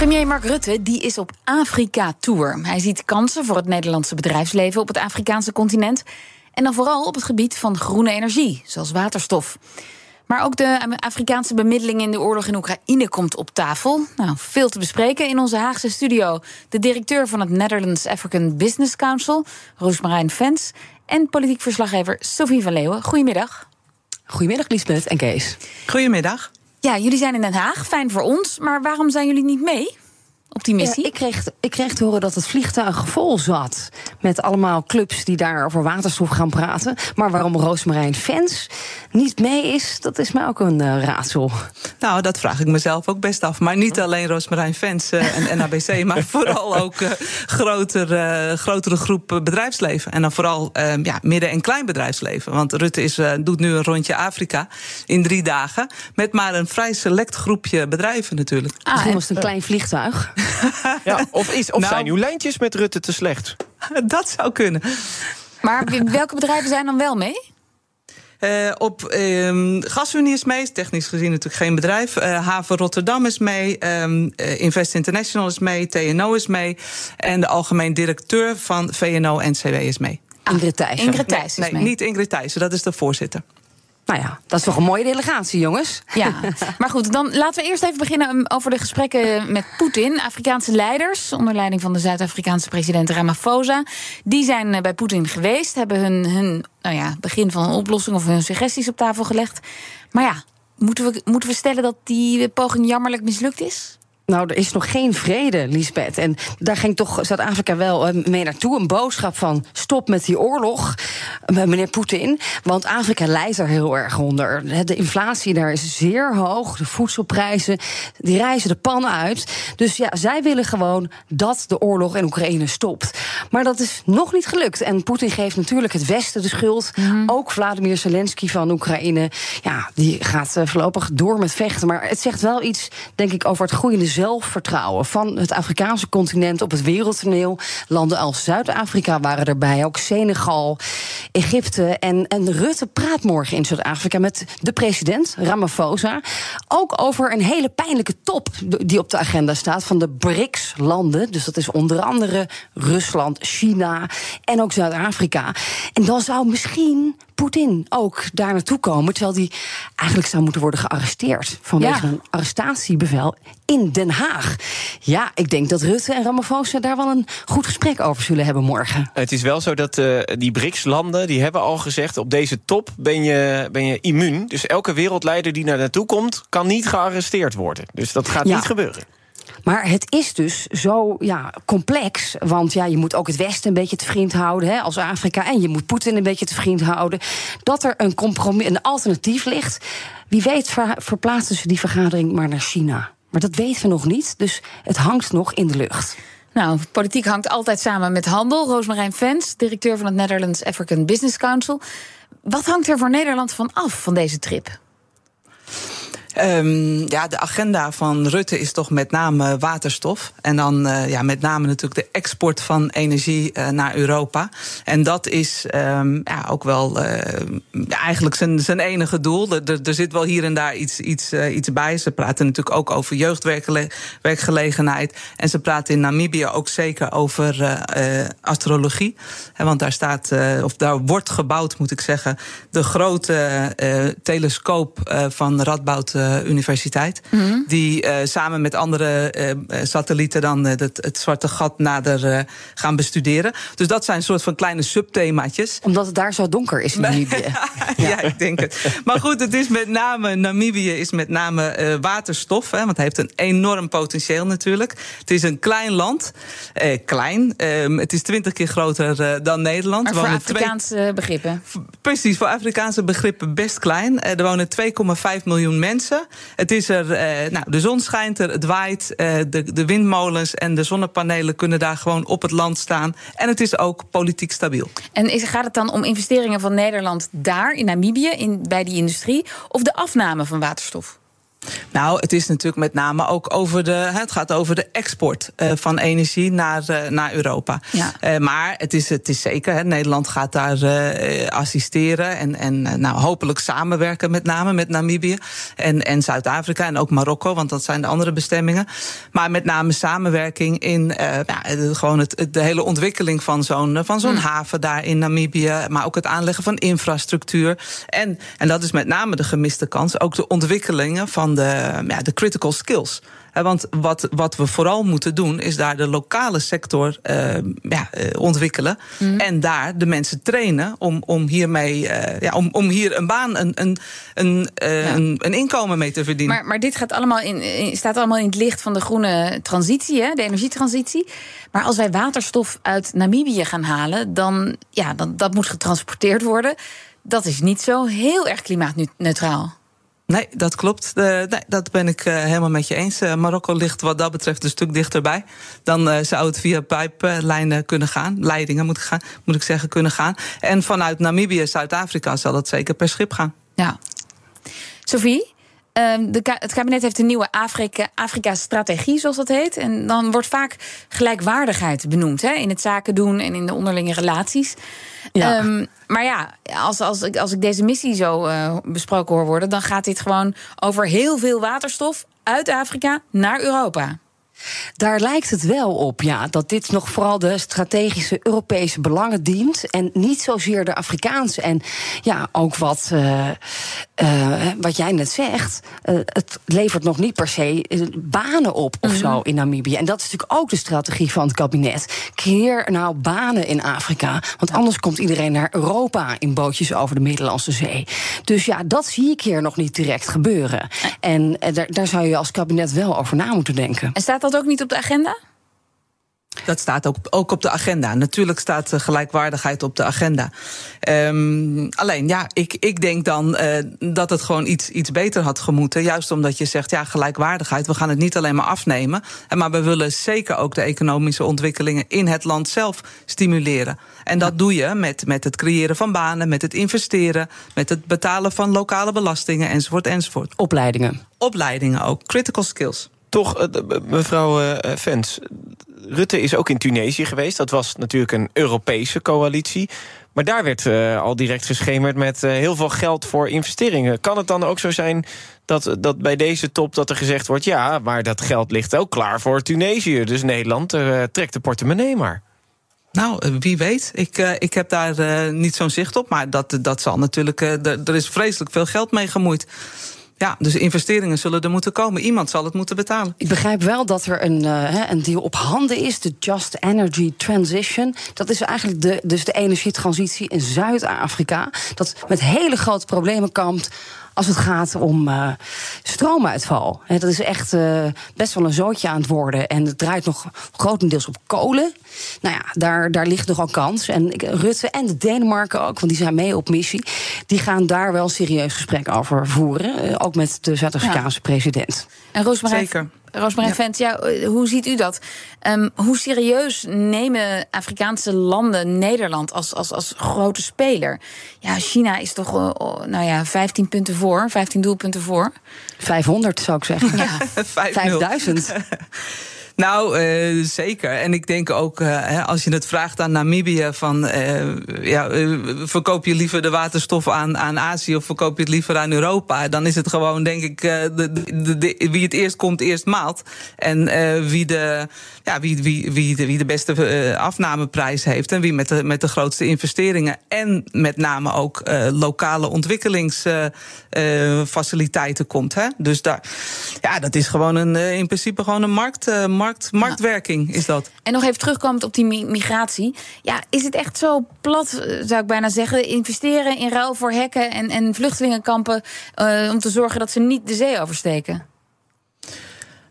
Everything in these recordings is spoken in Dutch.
Premier Mark Rutte die is op Afrika-tour. Hij ziet kansen voor het Nederlandse bedrijfsleven op het Afrikaanse continent. En dan vooral op het gebied van groene energie, zoals waterstof. Maar ook de Afrikaanse bemiddeling in de oorlog in Oekraïne komt op tafel. Nou, veel te bespreken in onze Haagse studio. De directeur van het Netherlands African Business Council, Roosmarijn Vens. En politiek verslaggever Sophie van Leeuwen. Goedemiddag. Goedemiddag, Lisbeth en Kees. Goedemiddag. Ja, jullie zijn in Den Haag, fijn voor ons. Maar waarom zijn jullie niet mee? Op die missie? ik, kreeg, ik kreeg te horen dat het vliegtuig vol zat. Met allemaal clubs die daar over waterstof gaan praten. Maar waarom Roosmarijn Fans niet mee is, dat is mij ook een uh, raadsel. Nou, dat vraag ik mezelf ook best af. Maar niet alleen Roosmarijn Fans uh, en NABC, maar vooral ook uh, groter, grotere groep bedrijfsleven. En dan vooral ja, midden- en klein bedrijfsleven. Want Rutte is, doet nu een rondje Afrika in drie dagen. Met maar een vrij select groepje bedrijven natuurlijk. Ah, was het een klein vliegtuig. ja, of is, of nou, zijn uw lijntjes met Rutte te slecht? Dat zou kunnen. Maar welke bedrijven zijn dan wel mee? Uh, op uh, GasUnie is mee, technisch gezien natuurlijk geen bedrijf. Uh, Haven Rotterdam is mee, um, Invest International is mee, TNO is mee. En de algemeen directeur van VNO-NCW is mee. Ingrid Thijssen. Ingrid Thijssen nee, nee, niet Ingrid Thijssen, dat is de voorzitter. Nou ja, dat is toch een mooie delegatie, jongens. Ja, maar goed, dan laten we eerst even beginnen over de gesprekken met Poetin. Afrikaanse leiders, onder leiding van de Zuid-Afrikaanse president Ramaphosa, die zijn eh, bij Poetin geweest, hebben hun, hun nou ja, begin van een oplossing of hun suggesties op tafel gelegd. Maar ja, moeten we, moeten we stellen dat die poging jammerlijk mislukt is? Nou, er is nog geen vrede, Lisbeth. En daar ging toch Zuid-Afrika wel eh, mee naartoe. Een boodschap van stop met die oorlog, eh, meneer Poetin. Want Afrika lijdt er heel erg onder. De inflatie daar is zeer hoog. De voedselprijzen, die reizen de pan uit. Dus ja, zij willen gewoon dat de oorlog in Oekraïne stopt. Maar dat is nog niet gelukt. En Poetin geeft natuurlijk het Westen de schuld. Mhm. Ook Vladimir Zelensky van Oekraïne. Ja, die gaat eh, voorlopig door met vechten. Maar het zegt wel iets, denk ik, over het groeiende zelfvertrouwen van het Afrikaanse continent op het wereldtoneel. Landen als Zuid-Afrika waren erbij, ook Senegal, Egypte. En, en Rutte praat morgen in Zuid-Afrika met de president, Ramaphosa. Ook over een hele pijnlijke top die op de agenda staat van de BRICS-landen. Dus dat is onder andere Rusland, China en ook Zuid-Afrika. En dan zou misschien Poetin ook daar naartoe komen. Terwijl hij eigenlijk zou moeten worden gearresteerd. Vanwege een arrestatiebevel in Den Haag. Ja, ik denk dat Rutte en Ramaphosa daar wel een goed gesprek over zullen hebben morgen. Het is wel zo dat uh, die BRICS-landen die hebben al gezegd... op deze top ben je, ben je immuun. Dus elke wereldleider die naar naartoe komt... kan niet gearresteerd worden. Dus dat gaat niet gebeuren. Maar het is dus zo ja, complex. Want ja, je moet ook het Westen een beetje te vriend houden hè, als Afrika. En je moet Poetin een beetje te vriend houden. Dat er een compromis, een alternatief ligt. Wie weet verplaatsen ze die vergadering maar naar China. Maar dat weten we nog niet. Dus het hangt nog in de lucht. Nou, politiek hangt altijd samen met handel. Roosmarijn Vens, directeur van het Netherlands African Business Council. Wat hangt er voor Nederland van af van deze trip? Um, ja, de agenda van Rutte is toch met name waterstof. En dan uh, ja, met name natuurlijk de export van energie uh, naar Europa. En dat is um, ja, ook wel eigenlijk zijn, zijn enige doel. Er, zit wel hier en daar iets, iets, iets bij. Ze praten natuurlijk ook over jeugdwerkgelegenheid. En ze praten in Namibië ook zeker over astrologie. Want daar staat, of daar wordt gebouwd, moet ik zeggen, de grote telescoop van Radboud Universiteit. Mhm. Die uh, samen met andere uh, satellieten dan het, het, zwarte gat nader gaan bestuderen. Dus dat zijn een soort van kleine subthemaatjes. Omdat het daar zo donker is in Namibië. ja. ja, ik denk het. Maar goed, het is met name, Namibië is met name waterstof. Hè, want het heeft een enorm potentieel natuurlijk. Het is een klein land. klein. Ehm, het is twintig keer groter dan Nederland. Maar voor Afrikaanse begrippen. Precies, voor Afrikaanse begrippen best klein. er wonen 2,5 miljoen mensen. Het is er, uh, nou, de zon schijnt er, het waait. Uh, de, de windmolens en de zonnepanelen kunnen daar gewoon op het land staan. En het is ook politiek stabiel. En gaat het dan om investeringen van Nederland daar in Namibië, in, bij die industrie, of de afname van waterstof? Nou, het is natuurlijk met name ook over de. Het gaat over de export uh, van energie naar, uh, naar Europa. Ja. Uh, maar het is, het is zeker, hè, Nederland gaat daar assisteren. En, en nou, hopelijk samenwerken, met name met Namibië en, en Zuid-Afrika en ook Marokko, want dat zijn de andere bestemmingen. Maar met name samenwerking in gewoon het, de hele ontwikkeling van zo'n van zo'n hmm. haven daar in Namibië. Maar ook het aanleggen van infrastructuur. En, en dat is met name de gemiste kans. Ook de ontwikkelingen van de, ja, de critical skills. Want wat, wat we vooral moeten doen, is daar de lokale sector uh, ja, uh, ontwikkelen. Mm. En daar de mensen trainen om, om hiermee uh, ja, om, om hier een baan, een, een, een, ja. een, een, inkomen mee te verdienen. Maar, maar dit gaat allemaal in, in, staat allemaal in het licht van de groene transitie, hè, de energietransitie. Maar als wij waterstof uit Namibië gaan halen, dan ja, dan, dat moet getransporteerd worden. Dat is niet zo heel erg klimaatneutraal. Nee, dat klopt. Uh, nee, dat ben ik uh, helemaal met je eens. Uh, Marokko ligt wat dat betreft een stuk dichterbij. Dan zou het via pijplijnen kunnen gaan. Leidingen moet, gaan, moet ik zeggen, kunnen gaan. En vanuit Namibië, Zuid-Afrika zal het zeker per schip gaan. Ja. Sophie? Ehm, de, het kabinet heeft een nieuwe Afrika-strategie, zoals dat heet. En dan wordt vaak gelijkwaardigheid benoemd hè, in het zaken doen en in de onderlinge relaties. Ja. Um, maar ja, als, als, ik, als ik deze missie zo uh, besproken hoor worden, dan gaat dit gewoon over heel veel waterstof uit Afrika naar Europa. Daar lijkt het wel op, ja, dat dit nog vooral de strategische Europese belangen dient en niet zozeer de Afrikaanse. En ja, ook wat, uh, uh, wat jij net zegt, uh, het levert nog niet per se banen op of -hmm. zo in Namibië. En dat is natuurlijk ook de strategie van het kabinet. Creëer nou banen in Afrika, want anders komt iedereen naar Europa in bootjes over de Middellandse Zee. Dus ja, dat zie ik hier nog niet direct gebeuren. En daar, daar zou je als kabinet wel over na moeten denken. En staat dat ook niet op de agenda? Dat staat ook, ook op de agenda. Natuurlijk staat uh, gelijkwaardigheid op de agenda. Um, alleen, ja, ik, ik denk dan uh, dat het gewoon iets, iets beter had gemoeten. Juist omdat je zegt, ja, gelijkwaardigheid. We gaan het niet alleen maar afnemen. Maar we willen zeker ook de economische ontwikkelingen in het land zelf stimuleren. En dat ja. doe je met, met het creëren van banen, met het investeren, met het betalen van lokale belastingen, enzovoort, enzovoort. Opleidingen. Opleidingen ook, critical skills. Toch, eh, mevrouw Vens, Rutte is ook in Tunesië geweest. Dat was natuurlijk een Europese coalitie. Maar daar werd uh, al direct geschemerd met uh, heel veel geld voor investeringen. Kan het dan ook zo zijn dat, dat bij deze top dat er gezegd wordt... ja, maar dat geld ligt ook klaar voor Tunesië. Dus Nederland uh, trekt de portemonnee maar. Nou, wie weet. Ik, ik heb daar niet zo'n zicht op. Maar dat, dat zal natuurlijk. Er is vreselijk veel geld mee gemoeid. Ja, dus investeringen zullen er moeten komen. Iemand zal het moeten betalen. Ik begrijp wel dat er een, uh, een deal op handen is, de Just Energy Transition. Dat is eigenlijk de, dus de energietransitie in Zuid-Afrika. Dat met hele grote problemen kampt als het gaat om uh, stroomuitval. dat is echt uh, best wel een zootje aan het worden. En het draait nog grotendeels op kolen. Nou ja, daar, daar ligt nogal kans. En Rutte en de Denemarken ook, want die zijn mee op missie. Die gaan daar wel serieus gesprek over voeren. Uh, ook met de Zuid-Afrikaanse ja. president. En Roosmarijn, Zeker. Roosmarijn ja. Vent, ja, hoe ziet u dat? Um, hoe serieus nemen Afrikaanse landen Nederland als, als, als grote speler? Ja, China is toch uh, nou ja, 15 punten voor, 15 doelpunten voor. 500 zou ik zeggen. Ja, 5000. Nou, uh, zeker. En ik denk ook, uh, als je het vraagt aan Namibië: van uh, ja, verkoop je liever de waterstof aan, aan Azië of verkoop je het liever aan Europa? Dan is het gewoon, denk ik, wie het eerst komt, eerst maalt. En wie, de, ja, wie, wie, wie, de, wie de beste afnameprijs heeft en wie met de, met de grootste investeringen. En met name ook lokale ontwikkelingsfaciliteiten komt. Hè? Dus daar, ja, dat is gewoon een, in principe gewoon een markt. markt markt, marktwerking is dat. En nog even terugkomend op die migratie. Ja, is het echt zo plat, eh, zou ik bijna zeggen, investeren in ruil voor hekken en, en vluchtelingenkampen uh, om te zorgen dat ze niet de zee oversteken?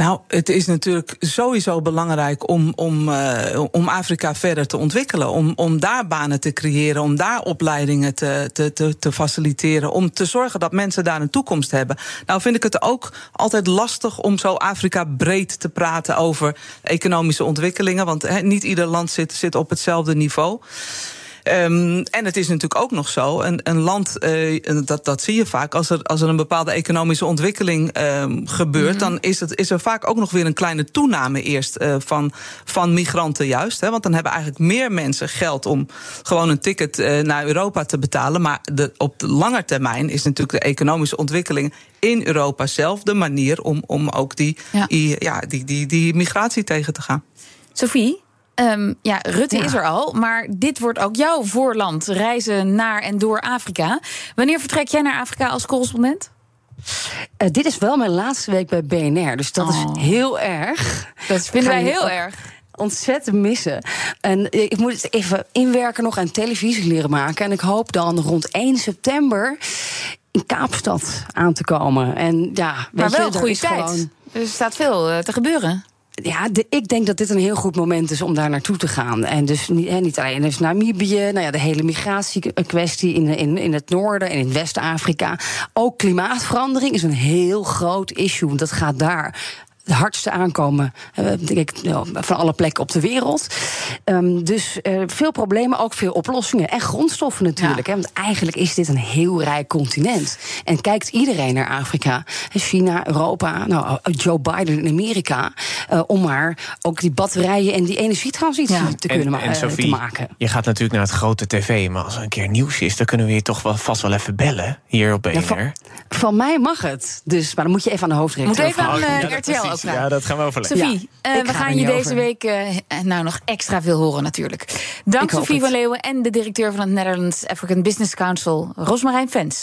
Nou, het is natuurlijk sowieso belangrijk om, om, uh, om Afrika verder te ontwikkelen. Om, om daar banen te creëren, om daar opleidingen te, te, te, te, faciliteren. Om te zorgen dat mensen daar een toekomst hebben. Nou, vind ik het ook altijd lastig om zo Afrika breed te praten over economische ontwikkelingen. Want niet ieder land zit, zit op hetzelfde niveau. Um, en het is natuurlijk ook nog zo, een, een land, uh, dat, dat zie je vaak, als er, als er een bepaalde economische ontwikkeling um, gebeurt, mm -hmm. dan is, het, is er vaak ook nog weer een kleine toename eerst uh, van, van migranten juist. Hè, want dan hebben eigenlijk meer mensen geld om gewoon een ticket uh, naar Europa te betalen. Maar de, op de lange termijn is natuurlijk de economische ontwikkeling in Europa zelf de manier om, om ook die, ja. die, ja, die, die, die migratie tegen te gaan. Sophie, Um, ja, Rutte ja. is er al, maar dit wordt ook jouw voorland. Reizen naar en door Afrika. Wanneer vertrek jij naar Afrika als correspondent? Uh, dit is wel mijn laatste week bij BNR, dus dat oh. is heel erg. Dat vinden wij heel erg ontzettend missen. En ik moet het even inwerken nog aan televisie leren maken. En ik hoop dan rond 1 september in Kaapstad aan te komen. En ja, maar wel je, goede tijd. Gewoon... Er staat veel uh, te gebeuren ja, ik denk dat dit een heel goed moment is om daar naartoe te gaan. En dus niet, alleen dus Namibië, nou ja, de hele migratiekwestie in, in, in het noorden en in West-Afrika. Ook klimaatverandering is een heel groot issue. Dat gaat daar het hardste aankomen denk ik, van alle plekken op de wereld. Um, dus uh, veel problemen, ook veel oplossingen. En grondstoffen natuurlijk. Ja. Hè, want eigenlijk is dit een heel rijk continent. En kijkt iedereen naar Afrika. China, Europa, nou, Joe Biden in Amerika. Uh, om maar ook die batterijen en die energietransitie ja. te kunnen en, en Sophie, te maken. Je gaat natuurlijk naar het grote tv. Maar als er een keer nieuws is, dan kunnen we je toch wel vast wel even bellen. Hier op BNR. Ja, van, van, mij mag het. Dus, maar dan moet je even aan de hoofdredacteur Moet even aan uh, RTL ook ja, dat gaan we overleggen. Sophie, ja, uh, we gaan je deze over. week uh, nou nog extra veel horen natuurlijk. Dank Sophie van Leeuwen en de directeur van het Netherlands African Business Council, Rosmarijn Vens.